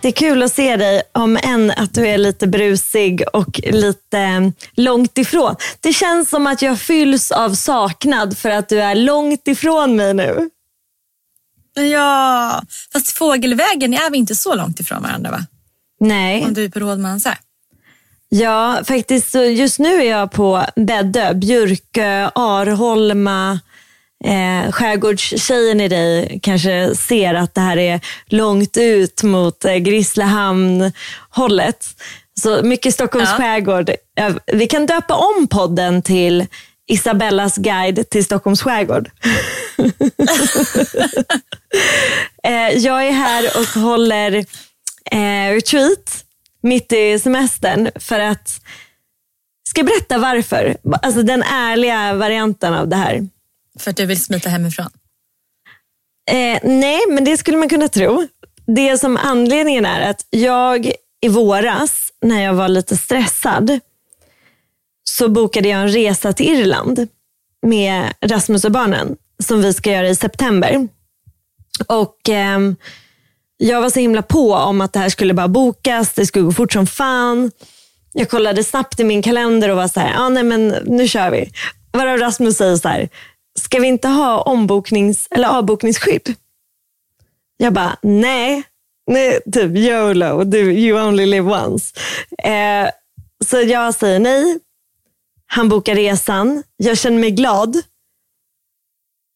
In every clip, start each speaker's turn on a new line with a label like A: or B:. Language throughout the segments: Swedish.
A: Det är kul att se dig, om än att du är lite brusig och lite eh, långt ifrån. Det känns som att jag fylls av saknad för att du är långt ifrån mig nu.
B: Ja, fast fågelvägen är vi inte så långt ifrån varandra va?
A: Nej.
B: Om du är på Rådmansö.
A: Ja, faktiskt just nu är jag på Bäddö, Björkö, Arholma. Eh, skärgårdstjejen i dig kanske ser att det här är långt ut mot eh, Grisslehamn-hållet. Så mycket Stockholms
B: Ja.
A: skärgård. Vi kan döpa om podden till Isabellas guide till Stockholms skärgård. eh, jag är här och håller eh, retreat mitt i semestern för att, ska berätta varför? Alltså den ärliga varianten av det här.
B: För att du vill smita hemifrån.
A: Eh, nej, men det skulle man kunna tro. Det som anledningen är att jag i våras, när jag var lite stressad, så bokade jag en resa till Irland med Rasmus och barnen, som vi ska göra i september. Och eh, Jag var så himla på om att det här skulle bara bokas, det skulle gå fort som fan. Jag kollade snabbt i min kalender och var så här, ah, nej men nu kör vi. Varav Rasmus säger så här, ska vi inte ha omboknings eller avbokningsskydd? Jag bara, nej. nej typ YOLO, du, you only live once. Eh, så jag säger nej. Han bokar resan. Jag känner mig glad.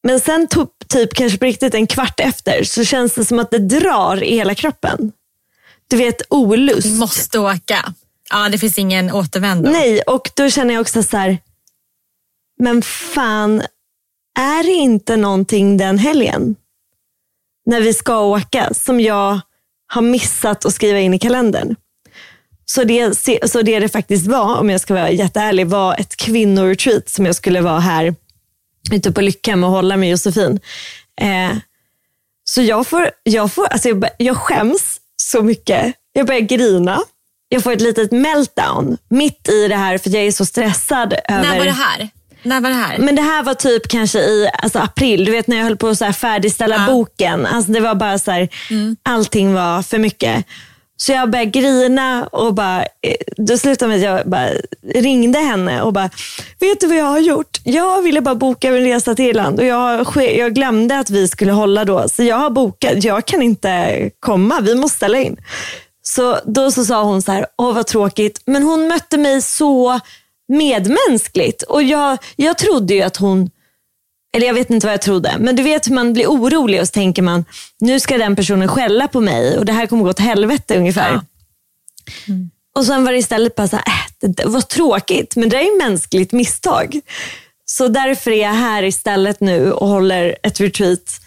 A: Men sen typ kanske på riktigt en kvart efter så känns det som att det drar i hela kroppen. Du vet olust.
B: Du måste åka. Ja, det finns ingen återvändo.
A: Nej, och då känner jag också så här, men fan, är det inte någonting den helgen? När vi ska åka som jag har missat att skriva in i kalendern. Så det, så det det faktiskt var, om jag ska vara jätteärlig, var ett kvinnoretreat som jag skulle vara här ute på Lyckhem och hålla med Josefin. Eh, så jag får, jag, får alltså jag, jag skäms så mycket. Jag börjar grina. Jag får ett litet meltdown mitt i det här för jag är så stressad. över...
B: När var det här? När var det här?
A: Men det här var typ kanske i alltså, april, du vet när jag höll på att så här färdigställa
B: Ja.
A: boken. Alltså, det var bara så här, allting var för mycket. Så jag började grina och bara, eh, då slutade med att jag bara ringde henne och bara, vet du vad jag har gjort? Jag ville bara boka en resa till Irland och jag, jag glömde att vi skulle hålla då. Så jag har bokat, jag kan inte komma, vi måste ställa in. Så då så sa hon så här, åh vad tråkigt. Men hon mötte mig så medmänskligt. Och jag, jag trodde ju att hon, eller jag vet inte vad jag trodde, men du vet hur man blir orolig och så tänker man, nu ska den personen skälla på mig och det här kommer gå till helvete ungefär.
B: Ja.
A: Och sen var det istället bara så här, äh, det, det var tråkigt, men det är ju mänskligt misstag. Så därför är jag här istället nu och håller ett retreat.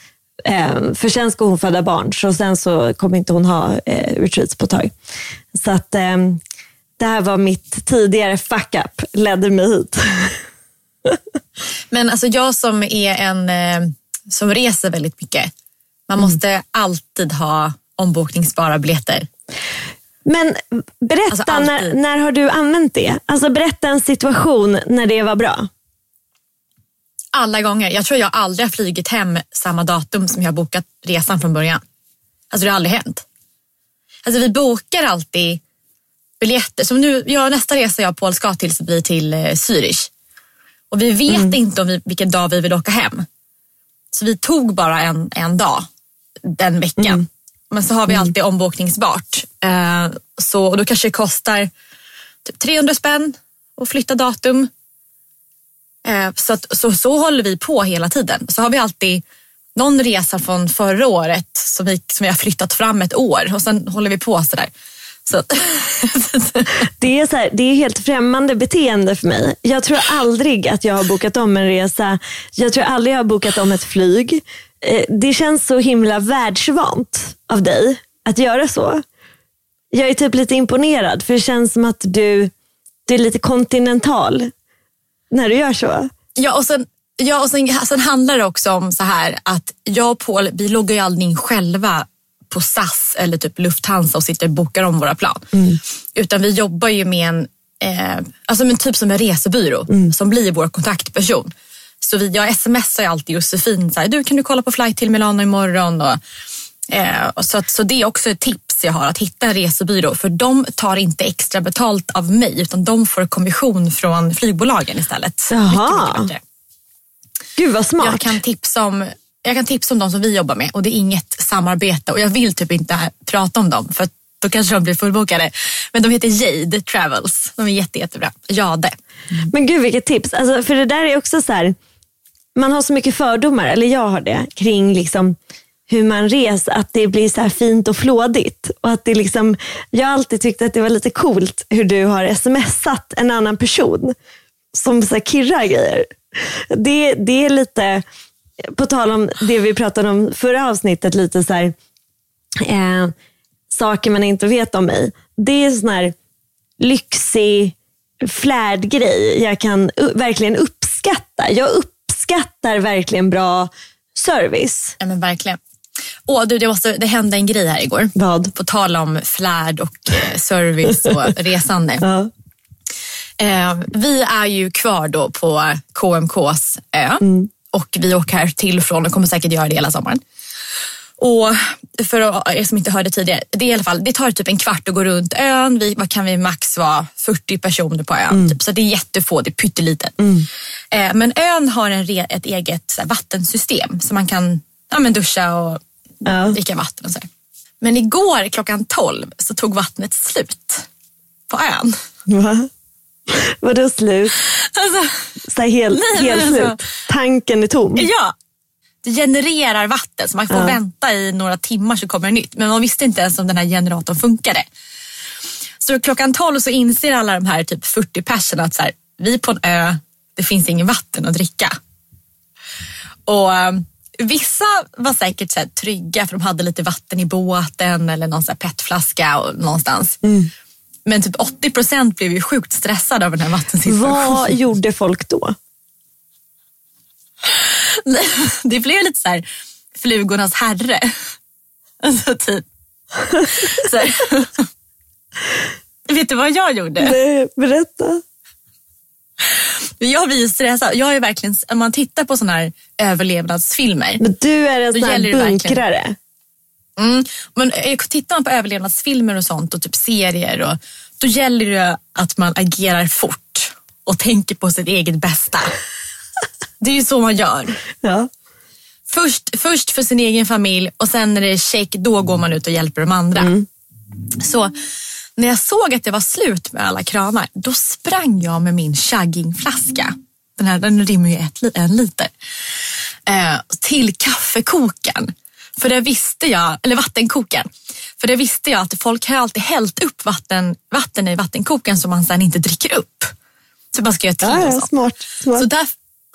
A: Eh, för sen ska hon föda barn, så sen så kommer inte hon ha eh, retreats på ett tag. Så att, eh, det här var mitt tidigare fuck up, ledde mig hit.
B: Men alltså jag som är en eh, som reser väldigt mycket. Man
A: Mm.
B: måste alltid ha ombokningsbara biljetter.
A: Men berätta,
B: Alltså,
A: när, när har du använt det? Alltså berätta en situation när det var bra.
B: Alla gånger. Jag tror jag aldrig har flugit hem samma datum som jag bokat resan från början. Alltså det har aldrig hänt. Alltså vi bokar alltid biljetter. Som nu, ja, nästa resa jag och Paul ska till så blir till eh, Zürich. Och vi vet inte om vi, vilken dag vi vill åka hem. Så vi tog bara en, en dag den veckan. Men så har vi alltid ombokningsbart. Eh, så, och då kanske det kostar typ 300 spänn att flytta datum. Eh, så, att, så, så håller vi på hela tiden. Så har vi alltid någon resa från förra året som vi, som vi har flyttat fram ett år och sen håller vi på sådär. Så,
A: Det är, så här, det är helt främmande beteende för mig. Jag tror aldrig att jag har bokat om en resa. Jag tror aldrig jag har bokat om ett flyg. Eh, Det känns så himla världsvant av dig att göra så. Jag är typ lite imponerad för det känns som att du, du är lite kontinental när du gör så.
B: ja, och sen, ja, och sen, sen handlar det också om så här att jag och Paul, vi loggar ju aldrig in själva på SAS eller typ Lufthansa och sitter och bokar om våra plan. Utan vi jobbar ju med en, eh, alltså men typ som en resebyrå som blir vår kontaktperson. Så vi, jag smsar ju alltid Josefin, så här, du kan du kolla på flight till Milano imorgon? Och, eh, och så, så det är också ett tips jag har, att hitta en resebyrå. För de tar inte extra betalt av mig utan de får kommission från flygbolagen istället.
A: Jaha.
B: Mycket, mycket bättre.
A: Gud vad smart.
B: Jag kan, tipsa om, jag kan tipsa om de som vi jobbar med och det är inget samarbete och jag vill typ inte prata om dem för att då kanske de blir fullbokade. Men de heter Jade Travels. De är jätte, jättebra. Jade. Mm.
A: Men gud vilket tips. Alltså, för det där är också så här, man har så mycket fördomar, eller jag har det, kring liksom hur man reser, att det blir så här fint och flådigt. Och att det liksom, jag har alltid tyckt att det var lite coolt hur du har smsat en annan person som så här kirrar grejer. Det, det är lite, på tal om det vi pratade om förra avsnittet, lite så här, eh, saker man inte vet om mig. Det är sån här lyxig flärdgrej jag kan verkligen uppskatta. Jag uppskattar verkligen bra service.
B: Ja, men verkligen. Åh, du, det, måste, det hände en grej här igår.
A: Vad?
B: På tal om flärd och eh, service och resande.
A: Ja.
B: Eh, vi är ju kvar då på KMKs ö och vi åker här till och från och kommer säkert göra det hela sommaren. Och för er som inte hörde tidigare, det, är i alla fall, det tar typ en kvart att gå runt ön. Vi, vad kan vi max vara? 40 personer på ön. Typ. Så det är jättefå, det är pyttelitet. Eh, men ön har en, ett eget här, vattensystem så man kan ja, men duscha och
A: Ja.
B: dricka vatten och så. här. Men igår klockan 12 så tog vattnet slut på ön.
A: Va? Vadå slut?
B: Alltså,
A: Så här helt,
B: Nej,
A: helt
B: alltså-
A: slut. Tanken är tom.
B: Ja, det genererar vatten så man får
A: Ja.
B: vänta i några timmar så kommer det nytt. Men man visste inte ens om den här generatorn funkade. Så klockan 12 så inser alla de här typ 40 personerna att så här, vi är på en ö, det finns ingen vatten att dricka. Och eh, Vissa var säkert så här, trygga för de hade lite vatten i båten eller någon så petflaska någonstans. Men typ 80 procent blev ju sjukt stressade av den här vattensituationen.
A: Vad gjorde folk då?
B: Det blev lite så här flugornas herre. Alltså typ. Så här. Vet du vad jag gjorde?
A: Nej, berätta.
B: Jag blir ju stressad. Jag är verkligen, om man tittar på sådana här överlevnadsfilmer.
A: Men du är en sån här bunkrare.
B: Mm, men eh, tittar man på överlevnadsfilmer och sånt och typ serier och, då gäller det att man agerar fort och tänker på sitt eget bästa. Det är ju så man gör.
A: Ja.
B: Först, först för sin egen familj och sen när det är check, då går man ut och hjälper de andra. Så när jag såg att det var slut med alla kranar, då sprang jag med min chuggingflaska. Den här den rymmer ju ett, en liter. Eh, till kaffekokaren. För det visste jag, eller vattenkokaren. För det visste jag att folk har alltid hällt upp vatten, vatten i vattenkokaren som man sen inte dricker upp. Så man ska göra te
A: Ja, ja, smart. smart.
B: Så där,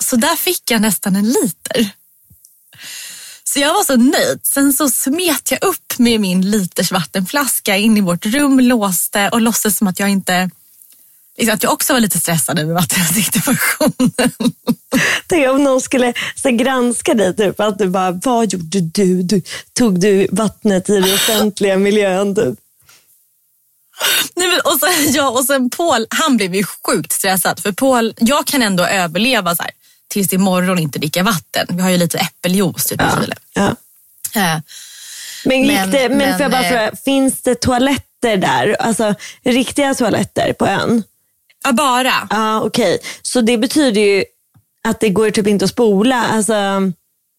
B: så där fick jag nästan en liter. Så jag var så nöjd. Sen så smet jag upp med min liters vattenflaska in i vårt rum, låste och låtsades som att jag inte att jag också var lite stressad över vattenrestriktionen.
A: Tänk om någon skulle så granska dig, typ, att du bara, vad gjorde du? du? Tog du vattnet i den offentliga miljön? Typ.
B: Nej, men, och, sen, ja, och sen Paul, han blev ju sjukt stressad. För Paul, jag kan ändå överleva så här, tills imorgon inte dricka vatten. Vi har ju lite äppeljuice typ,
A: ja.
B: i kylen.
A: Ja.
B: Äh,
A: men, gick
B: Men-
A: det, men,
B: men,
A: får jag bara
B: eh,
A: fråga, finns det toaletter där? Alltså riktiga toaletter på ön?
B: Ja, bara.
A: Ja, okej. Så det betyder ju att det går typ inte att spola. Alltså,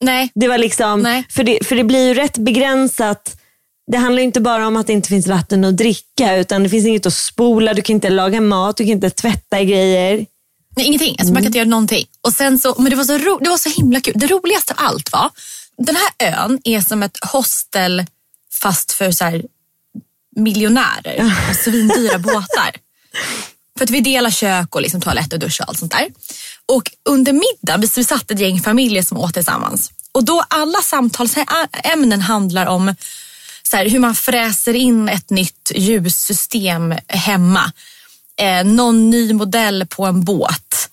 B: Nej.
A: det var liksom,
B: Nej.
A: för, det, för det blir ju rätt begränsat. Det handlar inte bara om att det inte finns vatten att dricka utan det finns inget att spola, du kan inte laga mat, du kan inte tvätta grejer.
B: Nej, ingenting. Alltså, Man kan inte göra någonting. Och sen så, men det var, så ro, det var så himla kul. Det roligaste av allt var, den här ön är som ett hostel fast för så här, miljonärer och svindyra båtar. För att vi delar kök och liksom toalett och dusch och allt sånt där. Och under middagen, vi satt ett gäng familjer som åt tillsammans. Och då alla samtalsämnen handlar om så här, hur man fräser in ett nytt ljussystem hemma. Eh, någon ny modell på en båt.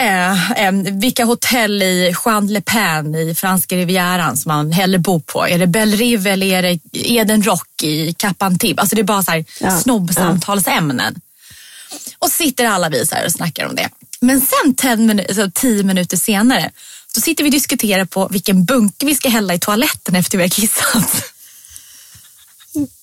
B: Eh, eh, vilka hotell i Jean Le Pen i franska rivieran som man hellre bor på. Är det Belle Rive eller är det Eden Rock i Cap Antibes? Alltså det är bara så här
A: Ja,
B: snobbsamtalsämnen. Och sitter alla vi så här och snackar om det. Men sen tio, minu- alltså tio minuter senare så sitter vi och diskuterar på vilken bunke vi ska hälla i toaletten efter vi har kissat.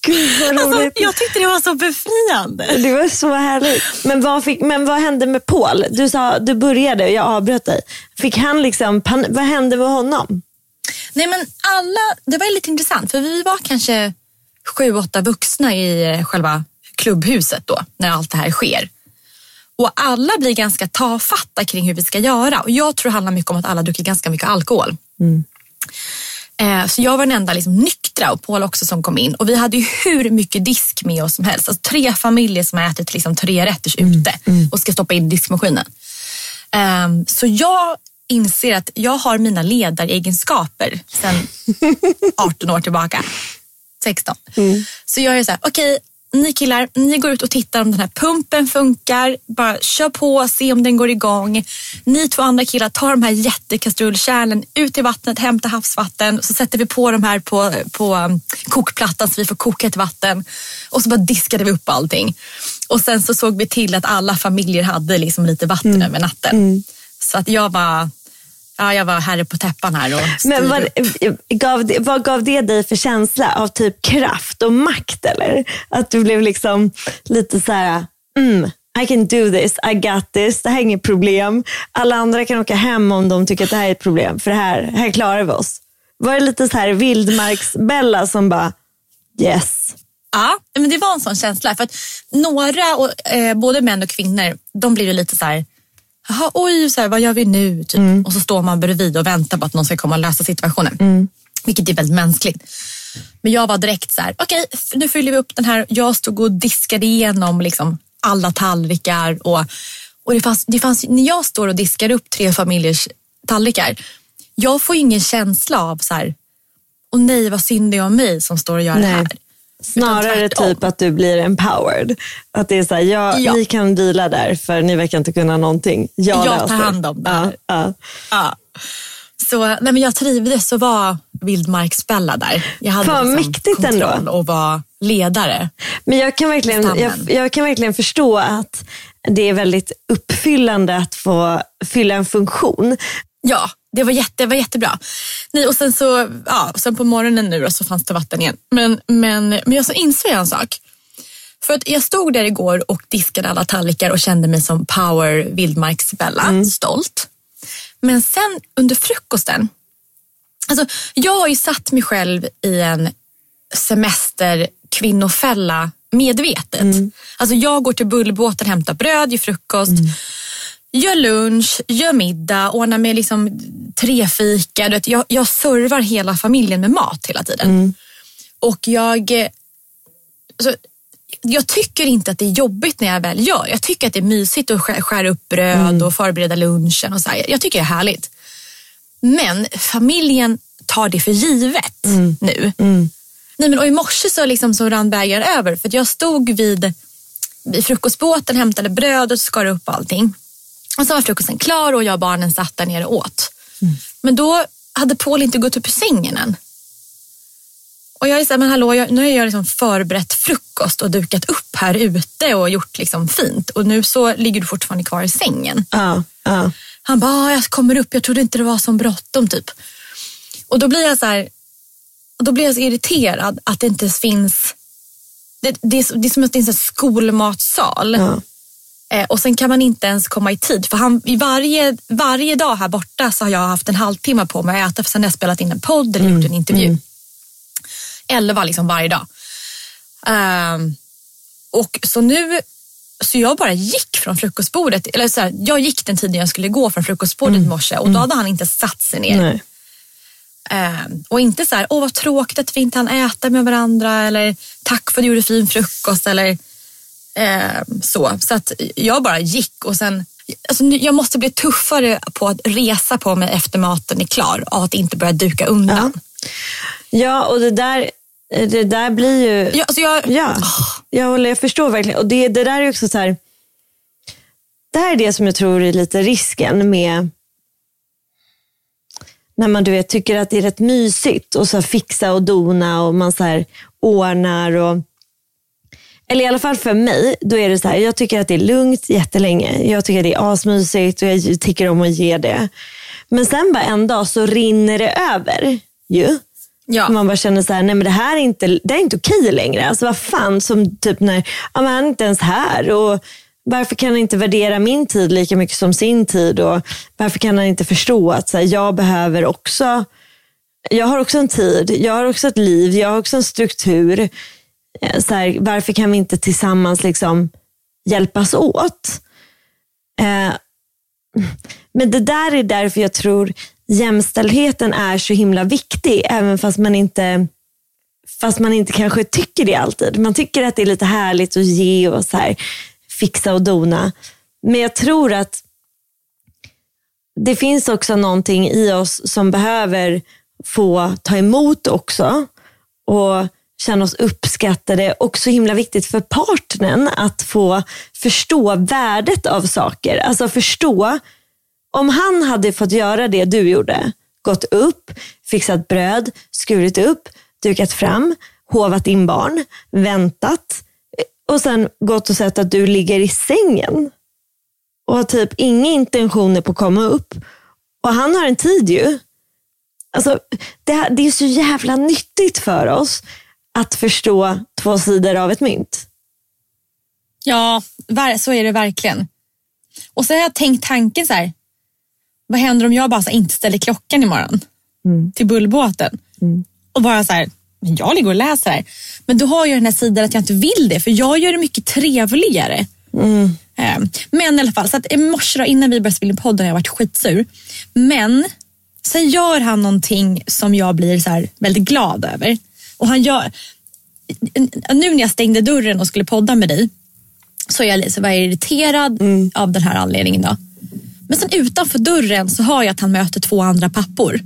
A: Gud vad
B: Alltså,
A: roligt.
B: jag tyckte det var så befriande.
A: Det var så härligt. Men vad, fick, men vad hände med Paul? Du sa du började och jag avbröt dig. Fick han liksom, vad hände med honom?
B: Nej men alla, det var lite intressant för vi var kanske sju, åtta vuxna i eh, själva klubbhuset då när allt det här sker. Och alla blir ganska tafatta kring hur vi ska göra och jag tror det handlar mycket om att alla druckit ganska mycket alkohol. Eh, Så jag var den enda liksom nyktra och Paul också som kom in. Och vi hade ju hur mycket disk med oss som helst. Alltså tre familjer som har ätit liksom tre rätters ute och ska stoppa in diskmaskinen. Ehm, Så jag inser att jag har mina ledaregenskaper sedan 18 år tillbaka. 16. Så jag är så här, okej, ni killar, ni går ut och tittar om den här pumpen funkar. Bara kör på, se om den går igång. Ni två andra killar tar de här jättekastrullkärlen ut i vattnet, hämtar havsvatten. Så sätter vi på de här på, på um, kokplattan så vi får koka ett vatten. Och så bara diskade vi upp allting. Och sen så såg vi till att alla familjer hade liksom lite vatten över natten. Så att jag var, ja, jag var herre på täppan här och
A: Men vad, gav det, vad gav det dig för känsla av typ kraft och makt? eller? Att du blev liksom lite så här, mm, I can do this, I got this, det här är inget problem. Alla andra kan åka hem om de tycker att det här är ett problem, för det här, här klarar vi oss. Var det lite så här vildmarksbella som bara, yes.
B: Ja, men det var en sån känsla. För att några, och, eh, både män och kvinnor, de blir ju lite så här, Jaha, oj, så här, vad gör vi nu? Typ. Och så står man bredvid och väntar på att någon ska komma och lösa situationen. Vilket är väldigt mänskligt. Men jag var direkt så här, okej, f- nu fyller vi upp den här. Jag stod och diskade igenom liksom, alla tallrikar. Och, och det fanns, det fanns, när jag står och diskar upp tre familjers tallrikar, jag får ingen känsla av så här, och nej vad synd det är om mig som står och gör det
A: Nej.
B: här.
A: Snarare typ att du blir empowered. Att det är så här, ja,
B: Ja.
A: ni kan vila där för ni verkar inte kunna någonting. Jag,
B: Jag tar hand om det.
A: Ja, ja.
B: Ja. Så nej men jag trivdes att vara vildmarksbella där. Jag hade
A: Fan,
B: liksom
A: mäktigt ändå.
B: och var ledare.
A: Men jag kan, verkligen, jag, jag kan verkligen förstå att det är väldigt uppfyllande att få fylla en funktion.
B: Ja, det var, jätte, det var jättebra. Nej, och sen, så, ja, sen på morgonen nu så fanns det vatten igen. Men, men, men jag så insåg jag en sak. För att jag stod där igår och diskade alla tallrikar och kände mig som power vildmarksbella, stolt. Men sen under frukosten, alltså jag har ju satt mig själv i en semesterkvinnofälla medvetet. Alltså jag går till bullbåten, hämtar bröd, gör frukost, gör lunch, gör middag, ordnar med liksom trefika. Du vet, jag, jag servar hela familjen med mat hela tiden. Och jag, alltså, jag tycker inte att det är jobbigt när jag väl gör. Jag tycker att det är mysigt att skär, skära upp bröd och förbereda lunchen. Och så här. Jag tycker det är härligt. Men familjen tar det för givet nu. Nej, men, och I morse så, liksom, så rann bägaren över för jag stod vid, vid frukostbåten, hämtade bröd och skar upp allting. Och så var frukosten klar och jag och barnen satt där nere och åt. Men då hade Paul inte gått upp ur sängen än. Och jag är så här, men hallå, jag, nu har jag liksom förberett frukost och dukat upp här ute och gjort liksom fint. Och nu så ligger du fortfarande kvar i sängen.
A: Ja, ja.
B: Han bara, "Ah, jag kommer upp, jag trodde inte det var så bråttom typ. Och då blir jag så här, och då blir jag så irriterad att det inte finns, det, det, är, det är som att det är en skolmatsal.
A: Ja.
B: Eh, och sen kan man inte ens komma i tid. För han, i varje, varje dag här borta så har jag haft en halvtimme på mig att äta för sen har jag spelat in en podd eller gjort en intervju. Elva liksom varje dag. Ehm, och så nu, så jag bara gick från frukostbordet. Eller så här, jag gick den tiden jag skulle gå från frukostbordet i morse och då hade han inte satt sig ner. Ehm, och inte så här, åh vad tråkigt att vi inte hann äta med varandra eller tack för att du gjorde fin frukost eller ehm, så. Så att jag bara gick och sen, alltså, jag måste bli tuffare på att resa på mig efter maten är klar och att inte börja duka undan.
A: ja, och det där, det där blir ju...
B: Ja, alltså jag,
A: Ja, jag, håller, jag förstår verkligen. Och det, det där är också så här. Det här är det som jag tror är lite risken med när man du vet, tycker att det är rätt mysigt och så fixa och dona och man så här ordnar. Och, eller i alla fall för mig, då är det så här, jag tycker att det är lugnt jättelänge. Jag tycker att det är asmysigt och jag tycker om att ge det. Men sen bara en dag så rinner det över. Ju.
B: ja.
A: Man bara känner så här, nej men det här är inte, det är inte okej längre. Alltså vad fan, som typ när, ja, men han är inte ens här. Och varför kan han inte värdera min tid lika mycket som sin tid? Och varför kan han inte förstå att så här, jag behöver också, jag har också en tid, jag har också ett liv, jag har också en struktur. Eh, så här, varför kan vi inte tillsammans liksom hjälpas åt? Eh, men det där är därför jag tror jämställdheten är så himla viktig, även fast man inte fast man inte kanske tycker det alltid. Man tycker att det är lite härligt att ge och så här, fixa och dona. Men jag tror att det finns också någonting i oss som behöver få ta emot också och känna oss uppskattade. Och så himla viktigt för partnern att få förstå värdet av saker. Alltså förstå om han hade fått göra det du gjorde, gått upp, fixat bröd, skurit upp, dukat fram, hovat in barn, väntat och sen gått och sett att du ligger i sängen och har typ inga intentioner på att komma upp. Och han har en tid ju. Alltså, det, det är så jävla nyttigt för oss att förstå två sidor av ett mynt.
B: Ja, så är det verkligen. Och så har jag tänkt tanken så här. Vad händer om jag bara så inte ställer klockan imorgon till bullbåten? Och bara så här, men jag ligger och läser här. Men då har jag den här sidan att jag inte vill det, för jag gör det mycket trevligare. Eh, Men i alla fall, så att i morse då, innan vi började spela in podden har jag varit skitsur. Men sen gör han någonting som jag blir så väldigt glad över. Och han gör, nu när jag stängde dörren och skulle podda med dig så jag, så var jag irriterad av den här anledningen. Då. Men sen utanför dörren så hör jag att han möter två andra pappor.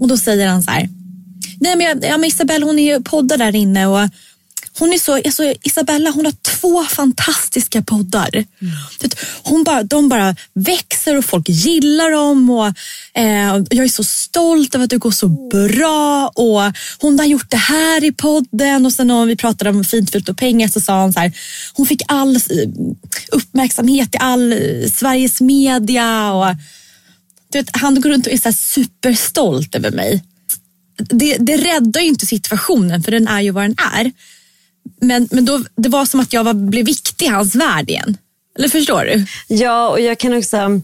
B: Och då säger han så här. Nej men, jag, ja, men Isabella hon är ju poddar där inne och hon är så, alltså, Isabella hon har två fantastiska poddar. Vet, Hon bara, de bara växer och folk gillar dem. Och, eh, jag är så stolt över att det går så bra. Och Hon har gjort det här i podden. Och sen när vi pratade om fint, fult och pengar så sa hon så här. Hon fick all eh, uppmärksamhet i all eh, Sveriges media. Och, du vet, han går runt och är så superstolt över mig det, det räddar ju inte situationen för den är ju vad den är. Men, men då, det var som att jag var, blev viktig i hans värld igen. Eller förstår du?
A: Ja, och jag kan också um,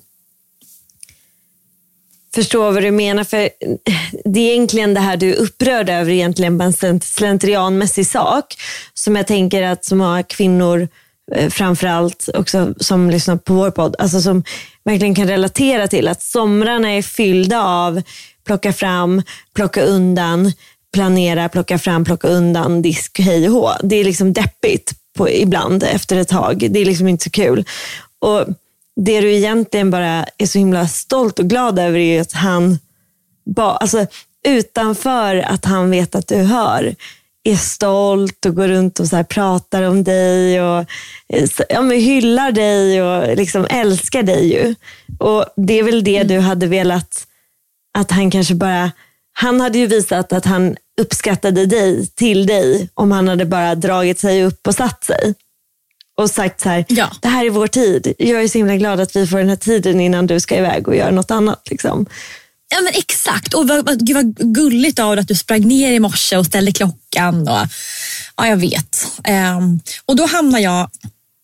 A: förstå vad du menar. För Det är egentligen det här du är upprörd över, egentligen bara en slentrianmässig sak. Som jag tänker att så många kvinnor, eh, framförallt också som lyssnar på vår podd, alltså som verkligen kan relatera till. Att somrarna är fyllda av plocka fram, plocka undan, planera, plocka fram, plocka undan, disk, hej och hå. Det är liksom deppigt på, ibland efter ett tag. Det är liksom inte så kul. Och det du egentligen bara är så himla stolt och glad över är att han ba, alltså, utanför att han vet att du hör är stolt och går runt och så pratar om dig och eh, ja, men hyllar dig och liksom älskar dig. ju. Och Det är väl det du hade velat att han kanske bara... Han hade ju visat att han uppskattade dig till dig om han hade bara dragit sig upp och satt sig. Och sagt så här,
B: Ja.
A: det här är vår tid. Jag är så himla glad att vi får den här tiden innan du ska iväg och göra något annat. Liksom.
B: Ja men exakt. Och vad, gud vad gulligt av att du sprang ner i morse och ställde klockan. Och, ja, jag vet. Ehm, och då hamnar, jag,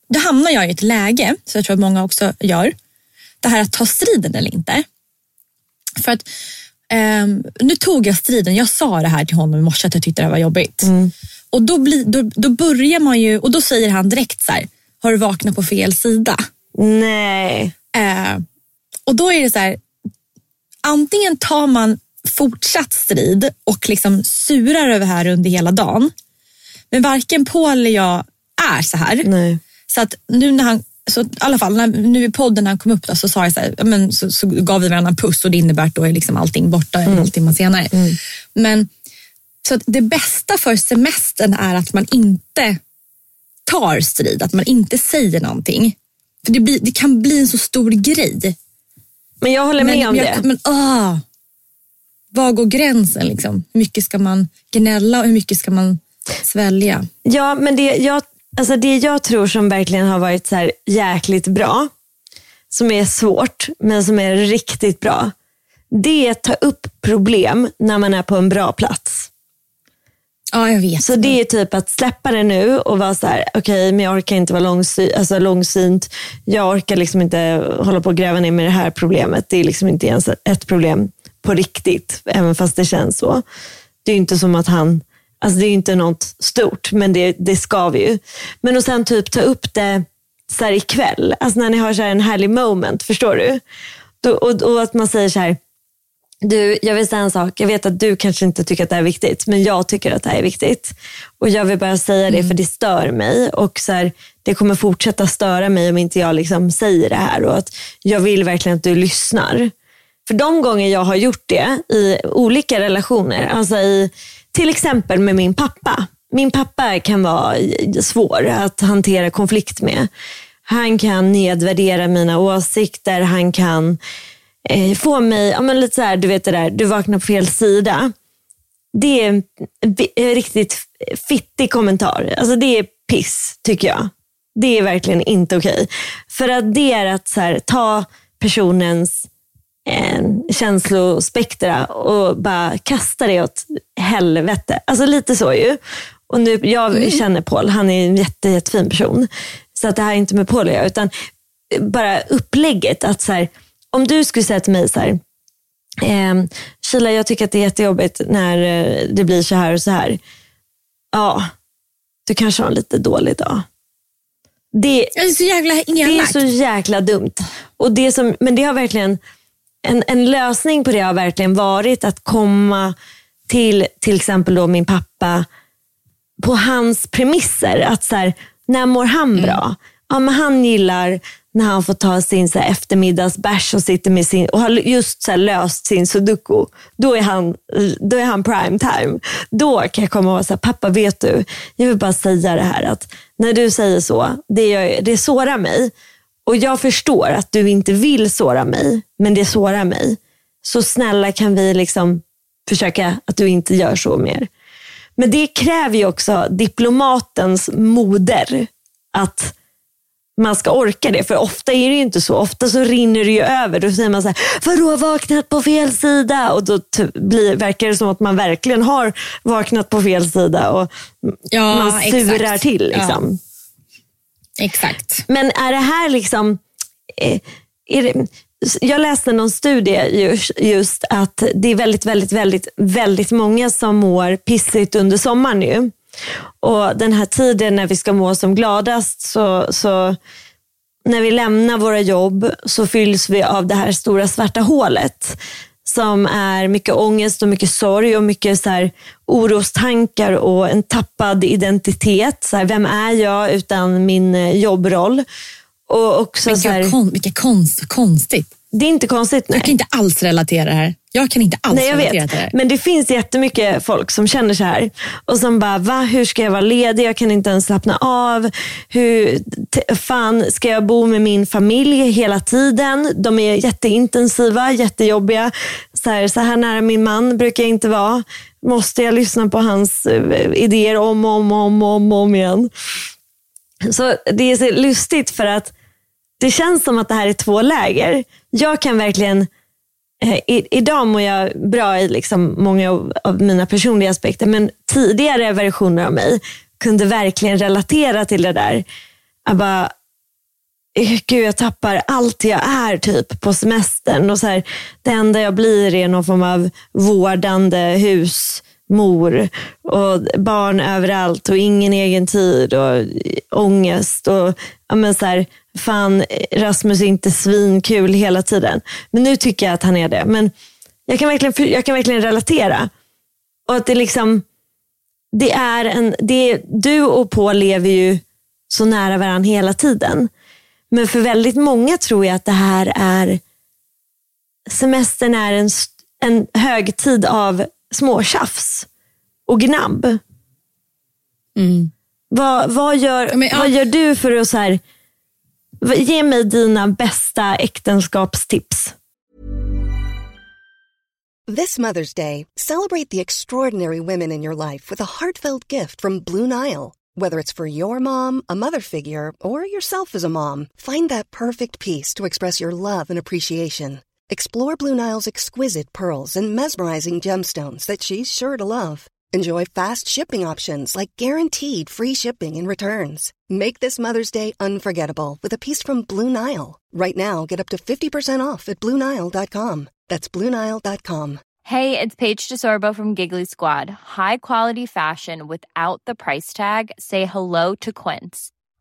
B: då hamnar jag i ett läge, så jag tror att många också gör, det här att ta striden eller inte. För att ehm, nu tog jag striden. Jag sa det här till honom i morse att jag tyckte det här var jobbigt. Och då, blir, då, då börjar man ju, och då säger han direkt så här, har du vaknat på fel sida?
A: Nej.
B: Eh, och då är det så här, antingen tar man fortsatt strid och liksom surar över det här under hela dagen. Men varken Paul eller jag är så här.
A: Nej.
B: Så att nu när han, så i alla fall när, nu i podden när han kom upp då, så sa jag så här, men så, så gav vi varandra en puss och det innebär att då är liksom allting borta en halvtimme senare. Men så det bästa för semestern är att man inte tar strid, att man inte säger någonting. För det, blir, det kan bli en så stor grej.
A: Men jag håller med om
B: jag,
A: det.
B: Men, ah, var går gränsen? Liksom? Hur mycket ska man gnälla och hur mycket ska man svälja?
A: Ja, men det jag, alltså det jag tror som verkligen har varit så här jäkligt bra, som är svårt men som är riktigt bra, det är att ta upp problem när man är på en bra plats.
B: Ja, jag vet.
A: Så det är typ att släppa det nu och vara så här, okej, men jag orkar inte vara långsy- alltså långsynt. Jag orkar liksom inte hålla på och gräva ner med det här problemet. Det är liksom inte ens ett problem på riktigt, även fast det känns så. Det är inte som att han, alltså det är inte något stort, men det, det ska vi ju. Men och sen typ ta upp det så här ikväll, alltså när ni har så här en härlig moment, förstår du? Då, och, och att man säger så här, du, jag vill säga en sak. Jag vet att du kanske inte tycker att det här är viktigt, men jag tycker att det här är viktigt. Och jag vill bara säga det för det stör mig. Och så här, Det kommer fortsätta störa mig om inte jag liksom säger det här. Och att Jag vill verkligen att du lyssnar. För de gånger jag har gjort det i olika relationer, alltså i, till exempel med min pappa. Min pappa kan vara svår att hantera konflikt med. Han kan nedvärdera mina åsikter, han kan eh, få mig, ja, men lite så här, du vet det där, du vaknar på fel sida. Det är en en riktigt fittig kommentar. Alltså det är piss tycker jag. Det är verkligen inte okej. För att det är att så här, ta personens eh, känslospektra och bara kasta det åt helvete. Alltså lite så ju. Och nu, jag känner Paul, han är en jätte, jättefin person. Så att det här är inte med Paul att göra, utan bara upplägget. att så här, Om du skulle säga till mig så här, ehm, Sheila jag tycker att det är jättejobbigt när eh, det blir så här och så här. Ja, du kanske har en lite dålig dag. Det,
B: Jag är så jävla
A: det är
B: elakt.
A: så jäkla dumt. Och det som, men det har verkligen, en, en lösning på det har verkligen varit att komma till till exempel då min pappa på hans premisser. Att så här, när mår han bra? Ja, men han gillar när han får ta sin så här, eftermiddagsbärs och sitter med sin och har just så här, löst sin sudoku. Då är han, då är han prime time. Då kan jag komma och vara så här, pappa vet du, jag vill bara säga det här att när du säger så, det, gör, det sårar mig. Och jag förstår att du inte vill såra mig, men det sårar mig. Så snälla kan vi liksom försöka att du inte gör så mer. Men det kräver ju också diplomatens moder. Att man ska orka det. För ofta är det ju inte så. Ofta så rinner det ju över. Då säger man så här, vadå vaknat på fel sida? Och då blir, verkar det som att man verkligen har vaknat på fel sida. Och
B: Ja,
A: man surar
B: exakt.
A: till. Liksom.
B: Exakt.
A: Men är det här liksom... Eh, är det, jag läste någon studie just, just att det är väldigt, väldigt, väldigt, väldigt många som mår pissigt under sommaren nu. Och den här tiden när vi ska må som gladast så, så när vi lämnar våra jobb så fylls vi av det här stora svarta hålet som är mycket ångest och mycket sorg och mycket så här orostankar och en tappad identitet. Så här, vem är jag utan min eh, jobbroll? Och också så här,
B: kon, vilka konst, konstigt.
A: Det är inte konstigt. Nej.
B: Jag kan inte alls relatera det här. Jag kan inte alls
A: Nej, jag
B: relatera
A: vet.
B: till det här.
A: Men det finns jättemycket folk som känner så här. Och som bara, va? Hur ska jag vara ledig? Jag kan inte ens slappna av. Hur fan ska jag bo med min familj hela tiden? De är jätteintensiva, jättejobbiga. Så här, så här nära min man brukar jag inte vara. Måste jag lyssna på hans eh, idéer om och om, om, om, om igen? Så det är så lustigt för att det känns som att det här är två läger. Jag kan verkligen Eh, I, idag mår jag bra i liksom många av, av mina personliga aspekter, men tidigare versioner av mig kunde verkligen relatera till det där. Jag bara, eh, gud jag tappar allt jag är typ på semestern. Och så här, det enda jag blir är någon form av vårdande hus mor och barn överallt och ingen egen tid och ångest. Och, ja, men så här, fan Rasmus är inte svinkul hela tiden. Men nu tycker jag att han är det. Men jag kan verkligen, jag kan verkligen relatera. Och att det liksom, det är en, det, du och Paul lever ju så nära varandra hela tiden. Men för väldigt många tror jag att det här är, semestern är en, en högtid av småtjafs och gnabb. Vad, vad, gör,
B: Ja, men, ja.
A: vad gör du för att så här, ge mig dina bästa äktenskapstips?
C: This Mother's Day, celebrate the extraordinary women in your life with a heartfelt gift from Blue Nile. Whether it's for your mom, a mother figure, or yourself as a mom, find that perfect piece to express your love and appreciation. Explore Blue Nile's exquisite pearls and mesmerizing gemstones that she's sure to love. Enjoy fast shipping options like guaranteed free shipping and returns. Make this Mother's Day unforgettable with a piece from Blue Nile. Right now, get up to 50% off at BlueNile.com. That's BlueNile.com.
D: Hey, it's Paige DeSorbo from Giggly Squad. High quality fashion without the price tag. Say hello to Quince.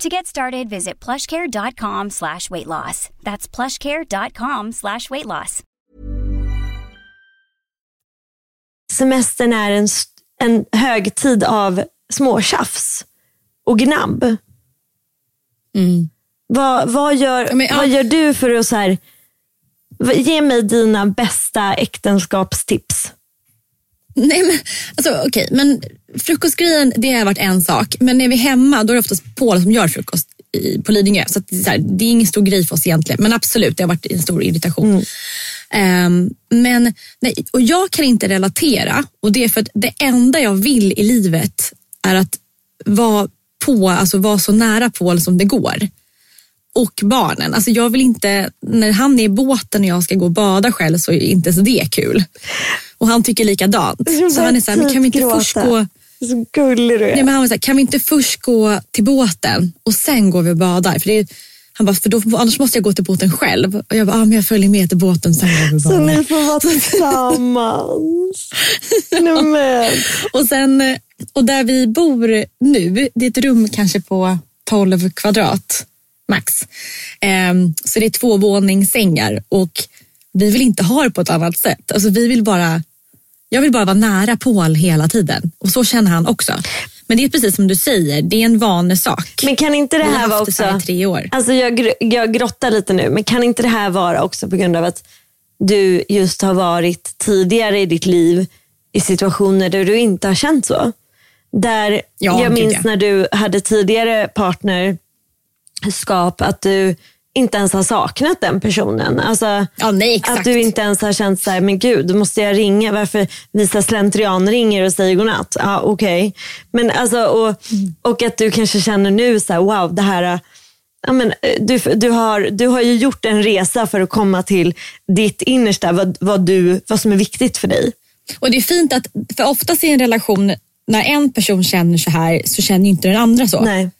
E: To get started, visit plushcare.com slash weight loss. That's plushcare.com slash weight loss.
A: Semestern är en, en högtid av småtjafs och gnabb. Vad, vad, gör,
B: Ja, men, ja.
A: vad gör du för att så här, ge mig dina bästa äktenskapstips?
B: Nej, men, alltså, okej, men frukostgrejen det har varit en sak. Men när vi är hemma då är det oftast Paul som gör frukost i, på Lidingö. Så, att, det är så här, det är ingen stor grej för oss egentligen. Men absolut, det har varit en stor irritation. Ehm, men nej, och jag kan inte relatera. Och det är för att det enda jag vill i livet är att vara på, alltså vara så nära Paul som det går. Och barnen. Alltså jag vill inte, när han är i båten och jag ska gå och bada själv så är inte ens det kul. Och han tycker likadant. Så han är så här, kan vi inte först gå
A: Så gullig du är.
B: Nej, men han var så här, kan vi inte först gå till båten och sen går vi och badar? För det är, han bara, för då, annars måste jag gå till båten själv. Och jag bara, ah, men jag följer med till båten sen går vi
A: Så ni får vara tillsammans. Nej, men.
B: Och, sen, och där vi bor nu, det är ett rum kanske på 12 kvadrat max. Ehm, så det är två våningssängar och vi vill inte ha det på ett annat sätt. Alltså vi vill bara, jag vill bara vara nära Paul hela tiden och så känner han också. Men det är precis som du säger, det är en vanesak.
A: men kan inte det här vara
B: det
A: också...
B: i tre år.
A: Alltså jag, jag grottar lite nu, men kan inte det här vara också på grund av att du just har varit tidigare i ditt liv i situationer där du inte har känt så? Där
B: Ja,
A: jag minns
B: ja.
A: när du hade tidigare partnerskap att du inte ens har saknat den personen. Alltså,
B: Ja, nej.
A: Att du inte ens har känt så här, men gud, måste jag ringa? Varför visa slentrian ringer och säger godnatt? Ja, okej. Men alltså, och, och att du kanske känner nu så här, wow, det här Ja, men, eh, du, du, har, du har ju gjort en resa för att komma till ditt innersta, vad, vad, du, vad som är viktigt för dig.
B: Och det är fint att, för oftast i en relation, när en person känner så här så känner inte den andra så.
A: Nej.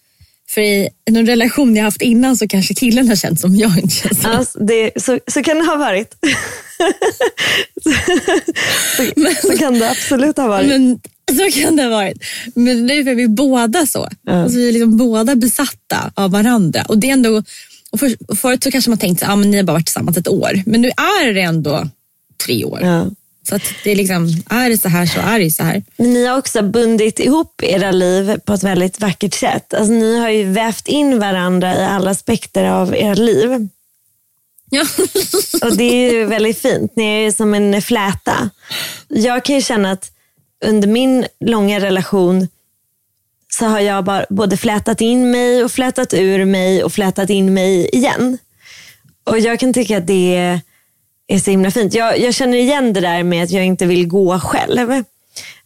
B: För i någon relation jag haft innan så kanske killen har känt som jag inte så.
A: Alltså, det, så, så kan det ha varit. så, så kan det absolut ha varit.
B: Men, så kan det ha varit. Men nu är vi båda så. Alltså, vi är liksom båda besatta av varandra. Och det är ändå, och för, och förut så kanske man tänkte att ah, ni har bara varit tillsammans ett år. Men nu är det ändå tre år.
A: Ja.
B: Så att det är liksom, är det så här så är det så här.
A: Men ni har också bundit ihop era liv på ett väldigt vackert sätt. Alltså, ni har ju vävt in varandra i alla aspekter av ert liv.
B: Ja.
A: Och det är ju väldigt fint. Ni är ju som en fläta. Jag kan ju känna att under min långa relation så har jag bara både flätat in mig och flätat ur mig och flätat in mig igen. Och jag kan tycka att det är, är så himla fint. Jag, jag känner igen det där med att jag inte vill gå själv.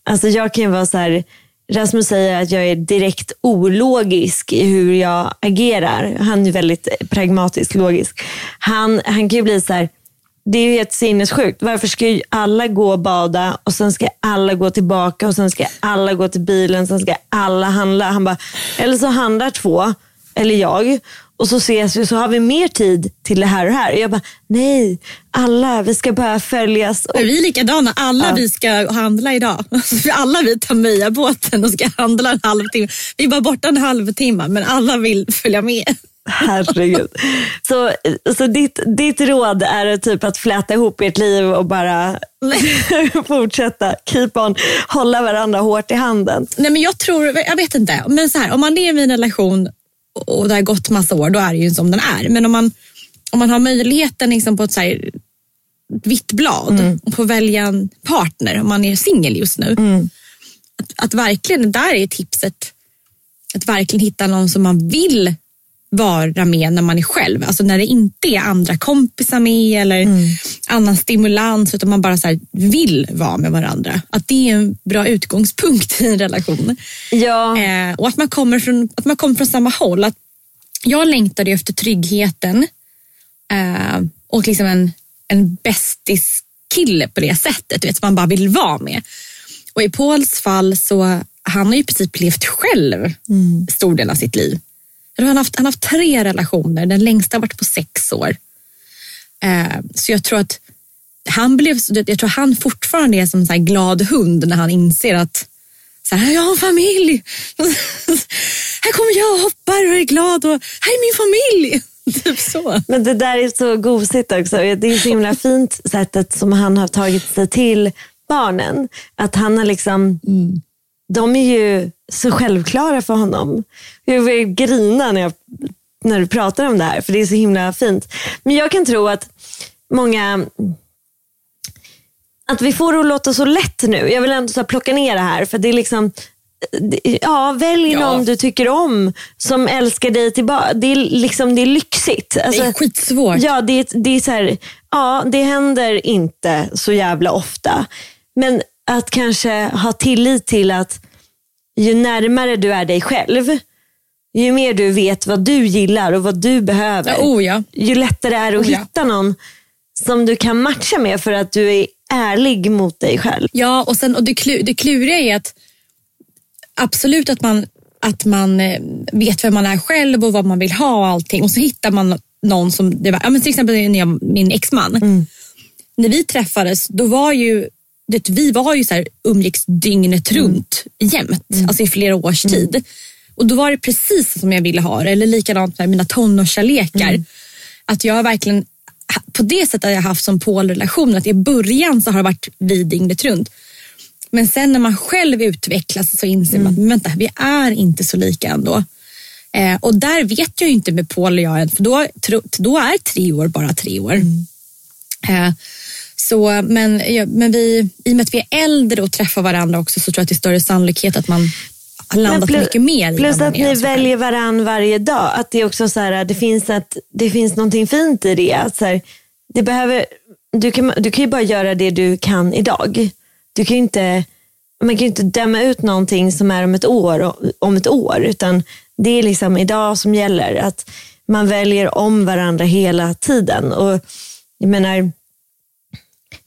A: Alltså jag kan ju vara så här, Rasmus säger att jag är direkt ologisk i hur jag agerar. Han är väldigt pragmatisk logisk. Han, han kan ju bli så här, det är ju helt sinnessjukt. Varför ska ju alla gå och bada och sen ska alla gå tillbaka och sen ska alla gå till bilen, sen ska alla handla. Han bara, eller så handlar två, eller jag, och så ses vi så har vi mer tid till det här och här. Och jag bara, nej, alla, vi ska bara följas. Och,
B: vi är likadana. Alla vi ska handla idag. Alla vi tar Möja-båten och ska handla en halvtimme. Vi är bara borta en halvtimme men alla vill följa med.
A: herregud. Så, så ditt, ditt råd är typ att fläta ihop ert liv och bara fortsätta, keep on, hålla varandra hårt i handen.
B: Nej men jag tror, jag vet inte. Men så här, om man lever i en relation och det har gått massa år, då är det ju som den är. Men om man, om man har möjligheten liksom på ett så här, vitt blad och får välja en partner om man är singel just nu. Att, att verkligen, där är tipset att verkligen hitta någon som man vill vara med när man är själv. Alltså när det inte är andra kompisar med eller annan stimulans utan man bara så vill vara med varandra. Att det är en bra utgångspunkt i en relation.
A: Ja,
B: Eh, och att man, kommer från, att man kommer från samma håll. Att jag längtade efter tryggheten eh, och liksom en, en bästis kille på det sättet. Du vet, som man bara vill vara med. Och i Pauls fall så han har ju i princip levt själv stor del av sitt liv. Han har haft, han har haft tre relationer, den längsta har varit på sex år. Eh, så jag tror att han blev, jag tror han fortfarande är som en glad hund när han inser att så här, jag har en familj. här kommer jag och hoppar och är glad och här är min familj. Typ så.
A: men det där är så gosigt också. Det är så himla fint sättet som han har tagit sig till barnen. Att han har liksom, de är ju så självklara för honom. Jag vill grina när, jag, när du pratar om det här, för det är så himla fint. Men jag kan tro att många att vi får det att låta så lätt nu. Jag vill ändå så plocka ner det här. För det är liksom, ja, välj
B: Ja.
A: någon du tycker om som älskar dig tillbaka. Det är, liksom, det är lyxigt. Alltså,
B: Det är skitsvårt.
A: Ja, det, det är så här, ja, det händer inte så jävla ofta. Men att kanske ha tillit till att ju närmare du är dig själv, ju mer du vet vad du gillar och vad du behöver,
B: Ja, oh ja.
A: ju lättare är det att
B: Oh ja.
A: hitta någon som du kan matcha med för att du är ärlig mot dig själv.
B: Ja, och, sen, och det, klu, det kluriga är att absolut att man, att man eh, vet vem man är själv och vad man vill ha och allting. Och så hittar man någon som, det var, ja, men till exempel min exman. När vi träffades, då var ju det, vi var ju så här, umgicks dygnet runt jämt, alltså i flera års tid. Och då var det precis som jag ville ha det. Eller likadant med mina tonårskärlekar. Att jag har verkligen, på det sättet har jag haft som polrelation, att i början så har det varit vi dygnet runt. Men sen när man själv utvecklas så inser man att vänta, vi är inte så lika ändå. Eh, och där vet jag inte med Paul och jag än, för då, då är tre år bara tre år. Eh, så, men, ja, men vi, i och med att vi är äldre och träffar varandra också så tror jag att det är större sannolikhet att man landat
A: plus,
B: mycket mer.
A: Plus att ni väljer varann varje dag. Att det också så här, det finns, ett, det finns någonting fint i det. Att så här, det behöver, du, kan, du kan ju bara göra det du kan idag. Du kan inte, man kan ju inte döma ut någonting som är om ett år, om ett år. Utan det är liksom idag som gäller. Att man väljer om varandra hela tiden. Och jag menar,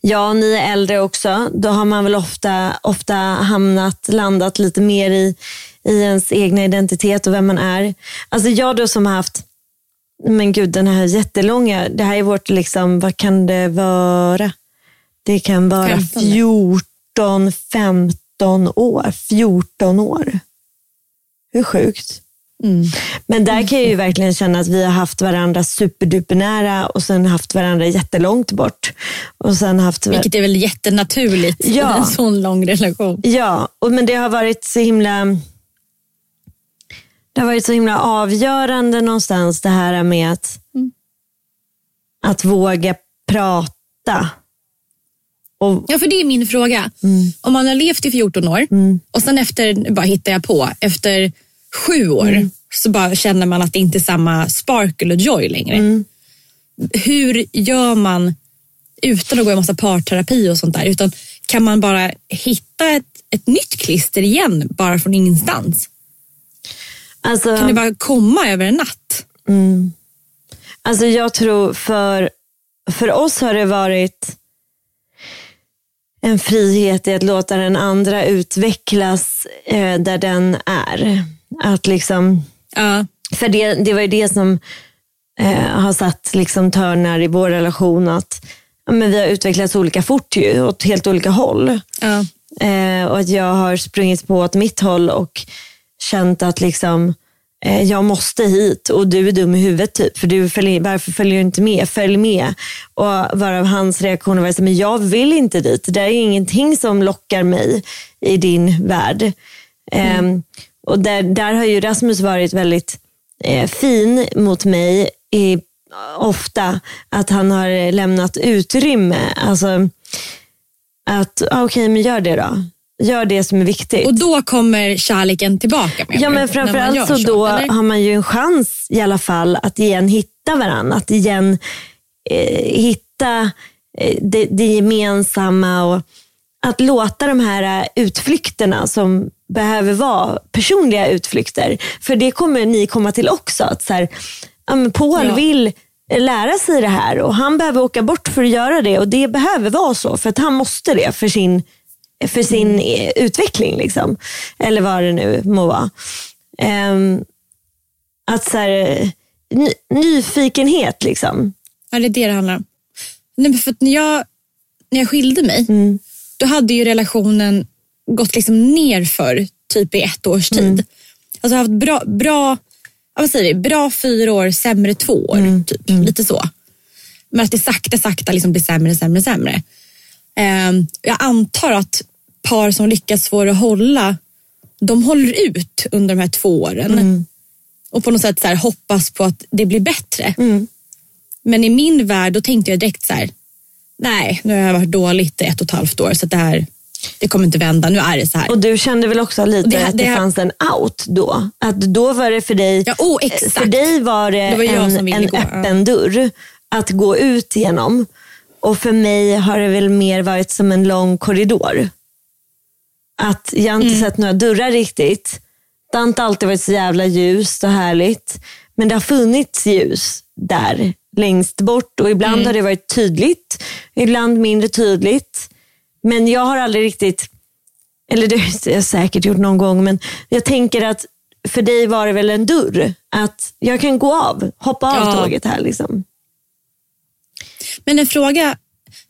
A: Ja, ni är äldre också. Då har man väl ofta, ofta hamnat, landat lite mer i, i ens egna identitet och vem man är. Alltså jag då som har haft, men gud den här jättelånga, det här är vårt, liksom, vad kan det vara? Det kan vara
B: 15.
A: 14, 15 år. 14 år. Hur sjukt?
B: Mm.
A: Men där kan jag ju verkligen känna att vi har haft varandra superduper nära och sen haft varandra jättelångt bort. Och sen haft...
B: Vilket är väl jättenaturligt
A: Ja.
B: i en sån lång relation.
A: Ja, och, men det har varit så himla... Det har varit så himla avgörande någonstans det här med att, att våga prata. Och,
B: Ja, för det är min fråga. Om man har levt i 14 år och sen efter, bara hittar jag på, efter sju år så bara känner man att det inte är samma sparkle och joy längre. Hur gör man utan att gå i massa parterapi och sånt där? Utan kan man bara hitta ett, ett nytt klister igen bara från ingenstans?
A: alltså,
B: Kan det bara komma över en natt?
A: Alltså jag tror för, för oss har det varit en frihet i att låta den andra utvecklas eh, där den är. Att liksom,
B: Ja.
A: för det, det var ju det som eh, har satt liksom törnar i vår relation. Att ja, men vi har utvecklats olika fort ju, åt helt olika håll.
B: Ja.
A: Eh, och att jag har sprungit på åt mitt håll och känt att liksom, eh, jag måste hit och du är dum i huvudet. Typ, för du följer, varför följer du inte med? Följ med. Och varav hans reaktion var men jag vill inte dit. Det är ingenting som lockar mig i din värld. Eh, och där, där har ju Rasmus varit väldigt eh, fin mot mig i, ofta. Att han har lämnat utrymme. Alltså, att ah, okej, men gör det då. Gör det som är viktigt.
B: Och då kommer kärleken tillbaka?
A: Ja men framförallt
B: gör
A: så, då
B: eller?
A: har man ju en chans i alla fall att igen hitta varandra. Att igen eh, hitta eh, det, det gemensamma och att låta de här eh, utflykterna som behöver vara personliga utflykter. För det kommer ni komma till också. Att så här, Paul
B: Ja.
A: vill lära sig det här och han behöver åka bort för att göra det och det behöver vara så för att han måste det för sin, för sin eh, utveckling. Liksom. Eller vad det nu må vara. Ehm, att så här, ny, nyfikenhet liksom.
B: Ja, det är det det handlar om. Nej, för när, jag, när jag skilde mig,
A: Mm.
B: då hade ju relationen gått liksom ner för typ i ett års tid.
A: Mm.
B: Alltså jag har haft bra, bra, vad säger vi, bra fyra år, sämre två år.
A: Mm.
B: Typ. Lite så. Men att det sakta, sakta liksom blir sämre, sämre, sämre. Ehm, jag antar att par som lyckas få det att hålla, de håller ut under de här två åren.
A: Mm.
B: Och på något sätt så här, hoppas på att det blir bättre.
A: Mm.
B: Men i min värld då tänkte jag direkt så här, nej nu har jag varit dåligt i ett och ett halvt år så det här, det kommer inte vända, nu är det så här.
A: Och du kände väl också lite
B: Och det-
A: att det,
B: det-
A: fanns en out då? Att då var det för dig,
B: Ja, oh, exakt.
A: för dig var det,
B: Det var
A: en, en
B: gå, ja.
A: öppen dörr att gå ut genom. Och för mig har det väl mer varit som en lång korridor. Att jag inte
B: Mm.
A: sett några dörrar riktigt. Det har inte alltid varit så jävla ljust och härligt. Men det har funnits ljus där längst bort och ibland
B: Mm.
A: har det varit tydligt, ibland mindre tydligt. Men jag har aldrig riktigt, eller det har jag säkert gjort någon gång, men jag tänker att för dig var det väl en dörr. Att jag kan gå av, hoppa av
B: Ja.
A: tåget här. Liksom.
B: Men en fråga,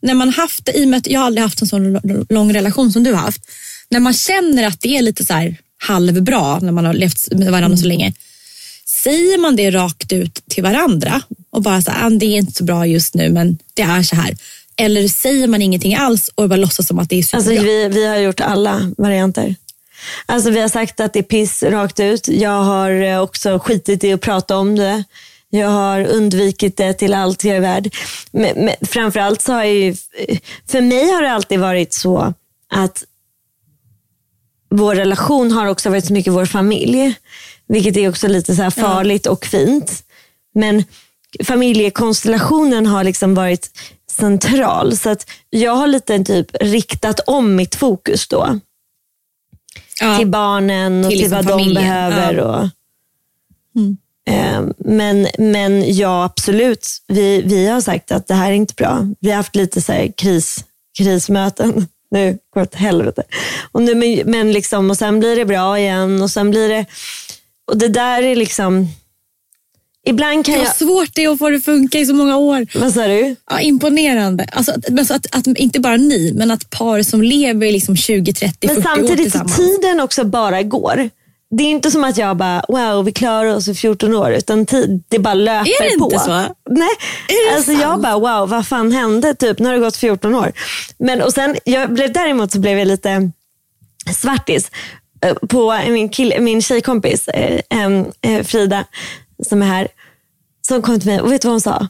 B: när man haft, i och med att jag har aldrig haft en sån lång relation som du har haft. När man känner att det är lite så här halvbra när man har levt med varandra så länge. Säger man det rakt ut till varandra och bara så här, "Ah, det är inte så bra just nu men det är så här. Eller säger man ingenting alls och bara låtsas som att det är superbra?
A: Alltså, vi, vi har gjort alla varianter. Alltså, vi har sagt att det är piss rakt ut. Jag har eh, också skitit i att prata om det. Jag har undvikit det till allt jag är värd. Men, men framförallt så har jag ju, för mig har det alltid varit så att vår relation har också varit så mycket vår familj. Vilket är också lite så farligt och fint. Men familjekonstellationen har liksom varit central. Så att jag har lite typ riktat om mitt fokus då.
B: Ja.
A: Till barnen och
B: Till
A: till,
B: liksom
A: vad de
B: familjen.
A: behöver.
B: Ja.
A: Och,
B: Mm.
A: Eh, men, men ja, absolut. Vi, vi har sagt att det här är inte bra. Vi har haft lite så här kris, krismöten. Nu går det åt helvete. Och, nu, men, men liksom, och sen blir det bra igen och sen blir det... Och det där är liksom... Ibland kan
B: Vad
A: jag...
B: svårt det är att få det att funka i så många år.
A: Vad sa du?
B: Ja, imponerande. Alltså, att, men så att, att, inte bara ni, men att par som lever i liksom 20, 30, 40
A: Men
B: år
A: samtidigt
B: tillsammans.
A: tiden också bara går. Det är inte som att jag bara, wow, vi klarar oss i 14 år. Utan tid, det bara löper
B: Är det
A: på.
B: inte så?
A: Nej,
B: Är det
A: alltså jag
B: sant?
A: bara, wow, vad fan hände? Typ, nu har det gått 14 år. Men, och sen, jag blev, däremot så blev jag lite svartis eh, på min, kill, min tjejkompis eh, eh, Frida, som är här, som kom till mig och vet du vad hon sa?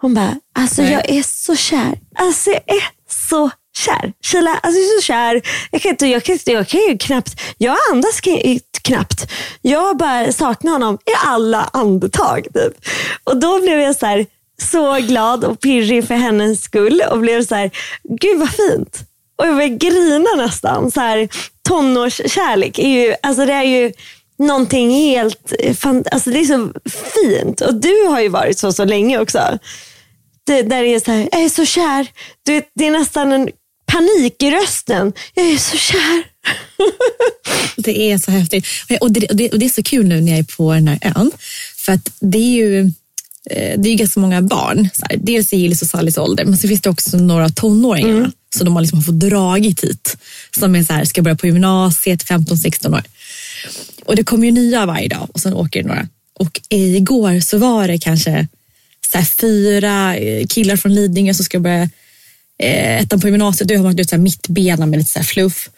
A: Hon bara, alltså
B: Nej.
A: jag är så kär. Alltså jag är så kär. Sheila, alltså jag är så kär. Jag kan, inte, jag, kan, jag kan ju knappt, jag andas knappt. Jag bara saknar honom i alla andetag. Typ. Och då blev jag så här, så glad och pirrig för hennes skull och blev så här, gud vad fint. Och jag började grina nästan. Så här, tonårskärlek är ju, alltså det är ju någonting helt, eh, fan, alltså det är så fint. Och du har ju varit så så länge också. Det, där är så här, jag är så kär. Du det är nästan en panik i rösten. Jag är så kär.
B: Det är så häftigt. Och det, och, det, och det är så kul nu när jag är på den här ön. För att det är ju eh, det är ju ganska många barn. Så här, dels i Gillis och Sallys ålder, men så finns det också några tonåringar
A: Mm.
B: som de har liksom fått dragit hit. Som är så här, ska börja på gymnasiet, 15-16 år. Och det kommer ju nya varje dag och sen åker det några. Och igår så var det kanske så fyra eh, killar från Lidingö som ska börja eh, ettan på gymnasiet. Du har så här mittbena med lite så fluff.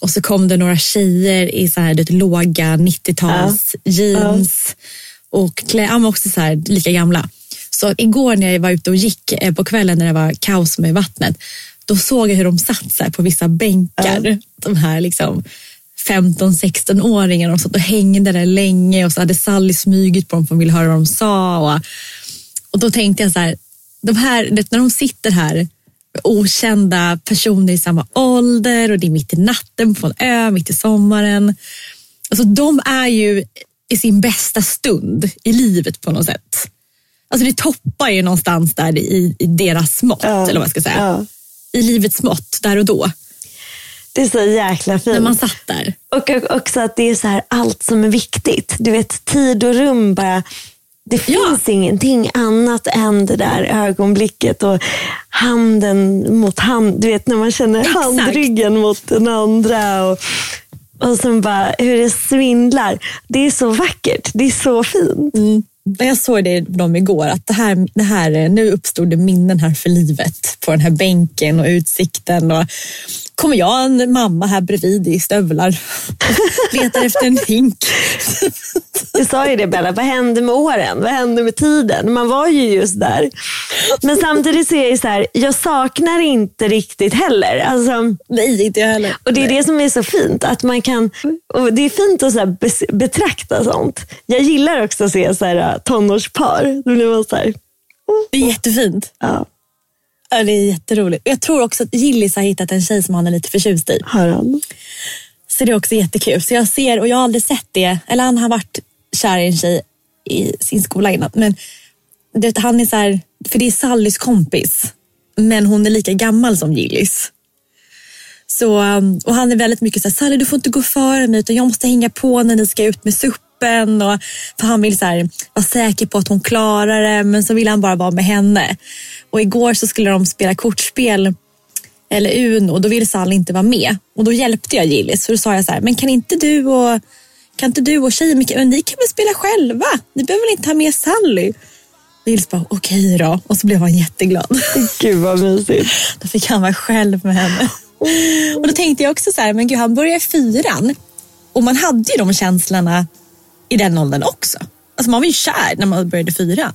B: Och så kom det några tjejer i så här, du låga 90-tals jeans och klä, ja, men också så här, lika gamla. Så igår när jag var ute och gick eh, på kvällen när det var kaos med vattnet, då såg jag hur de satt så på vissa bänkar. De här liksom 15-16-åringarna. De satt och hängde där länge och så hade Sally smugit på dem för hon ville höra vad de sa. Och, och då tänkte jag så här, de här när de sitter här okända personer i samma ålder och det är mitt i natten på en ö, mitt i sommaren. Alltså de är ju i sin bästa stund i livet på något sätt. Alltså det toppar ju någonstans där i, i deras mått,
A: Ja.
B: eller vad jag ska säga.
A: Ja.
B: I livets mått, där och då,
A: Det är så jäkla fint.
B: när man satt där.
A: Och och också att det är så här allt som är viktigt. Du vet, tid och rum bara. Det finns ingenting annat än det där ögonblicket och handen mot hand. Du vet när man känner
B: Exakt.
A: handryggen mot den andra. Och, och sen bara hur det svindlar. Det är så vackert. Det är så fint.
B: När jag såg det dem igår, att det här, det här, nu uppstod det minnen här för livet på den här bänken och utsikten. Och kommer jag en mamma här bredvid i stövlar och letar efter en hink.
A: Jag sa ju det Bella, vad hände med åren? Vad hände med tiden? Man var ju just där. Men samtidigt så är jag så här, jag saknar inte riktigt heller. Alltså,
B: Nej, inte jag heller.
A: och det är det som är så fint. Att man kan, och det är fint att så betrakta sånt. Jag gillar också att se så här, tonårspar. Då blir man så här,
B: Det är jättefint.
A: ja,
B: Ja, det är jätteroligt. Jag tror också att Gillis har hittat en tjej som han är lite förtjust i.
A: har han?
B: Så det är också jättekul. Så jag ser, och jag har aldrig sett det, eller han har varit kär i en tjej i sin skola innan. Men det, han är så här, för det är Sallys kompis, men hon är lika gammal som Gillis. Så, um, och han är väldigt mycket så här, Sally du får inte gå före mig utan jag måste hänga på när ni ska ut med suppen. Och, för han vill så här, vara säker på att hon klarar det men så vill han bara vara med henne. Och igår så skulle de spela kortspel eller Uno då ville Sally inte vara med. Och då hjälpte jag Gillis. Så då sa jag så här, men kan inte du och, kan inte du och tjejen, ni kan väl spela själva? Ni behöver väl inte ha med Sally? Och Gillis bara, okej då. Och så blev han jätteglad.
A: Gud vad mysigt.
B: Då fick han vara själv med henne. Och då tänkte jag också så här, men gud han börjar fyran. Och man hade ju de känslorna i den åldern också. Alltså man var ju kär när man började fyran.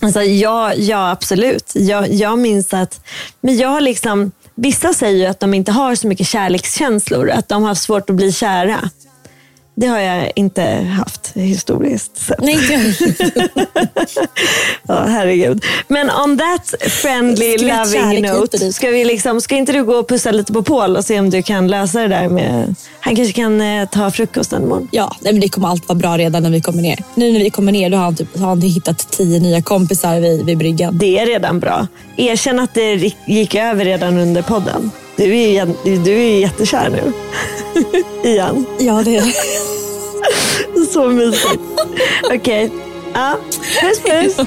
A: Alltså, ja, ja, absolut. Jag, jag minns att men jag liksom, Vissa säger ju att de inte har så mycket kärlekskänslor, att de har svårt att bli kära. Det har jag inte haft historiskt sett.
B: Nej.
A: Ja, herregud. Men on that friendly, loving note. Ska, vi liksom, ska inte du gå och pussa lite på Paul och se om du kan lösa det där med... Han kanske kan eh, ta frukosten imorgon.
B: Ja, nej, men det kommer allt vara bra redan när vi kommer ner. Nu när vi kommer ner då har han, typ, har han hittat tio nya kompisar vid, vid bryggan.
A: Det är redan bra. Erkänn att det gick över redan under podden. Du är ju, du är ju jättekär nu. Igen.
B: Ja, det är det.
A: Så mysigt. Okej. Ja, puss puss.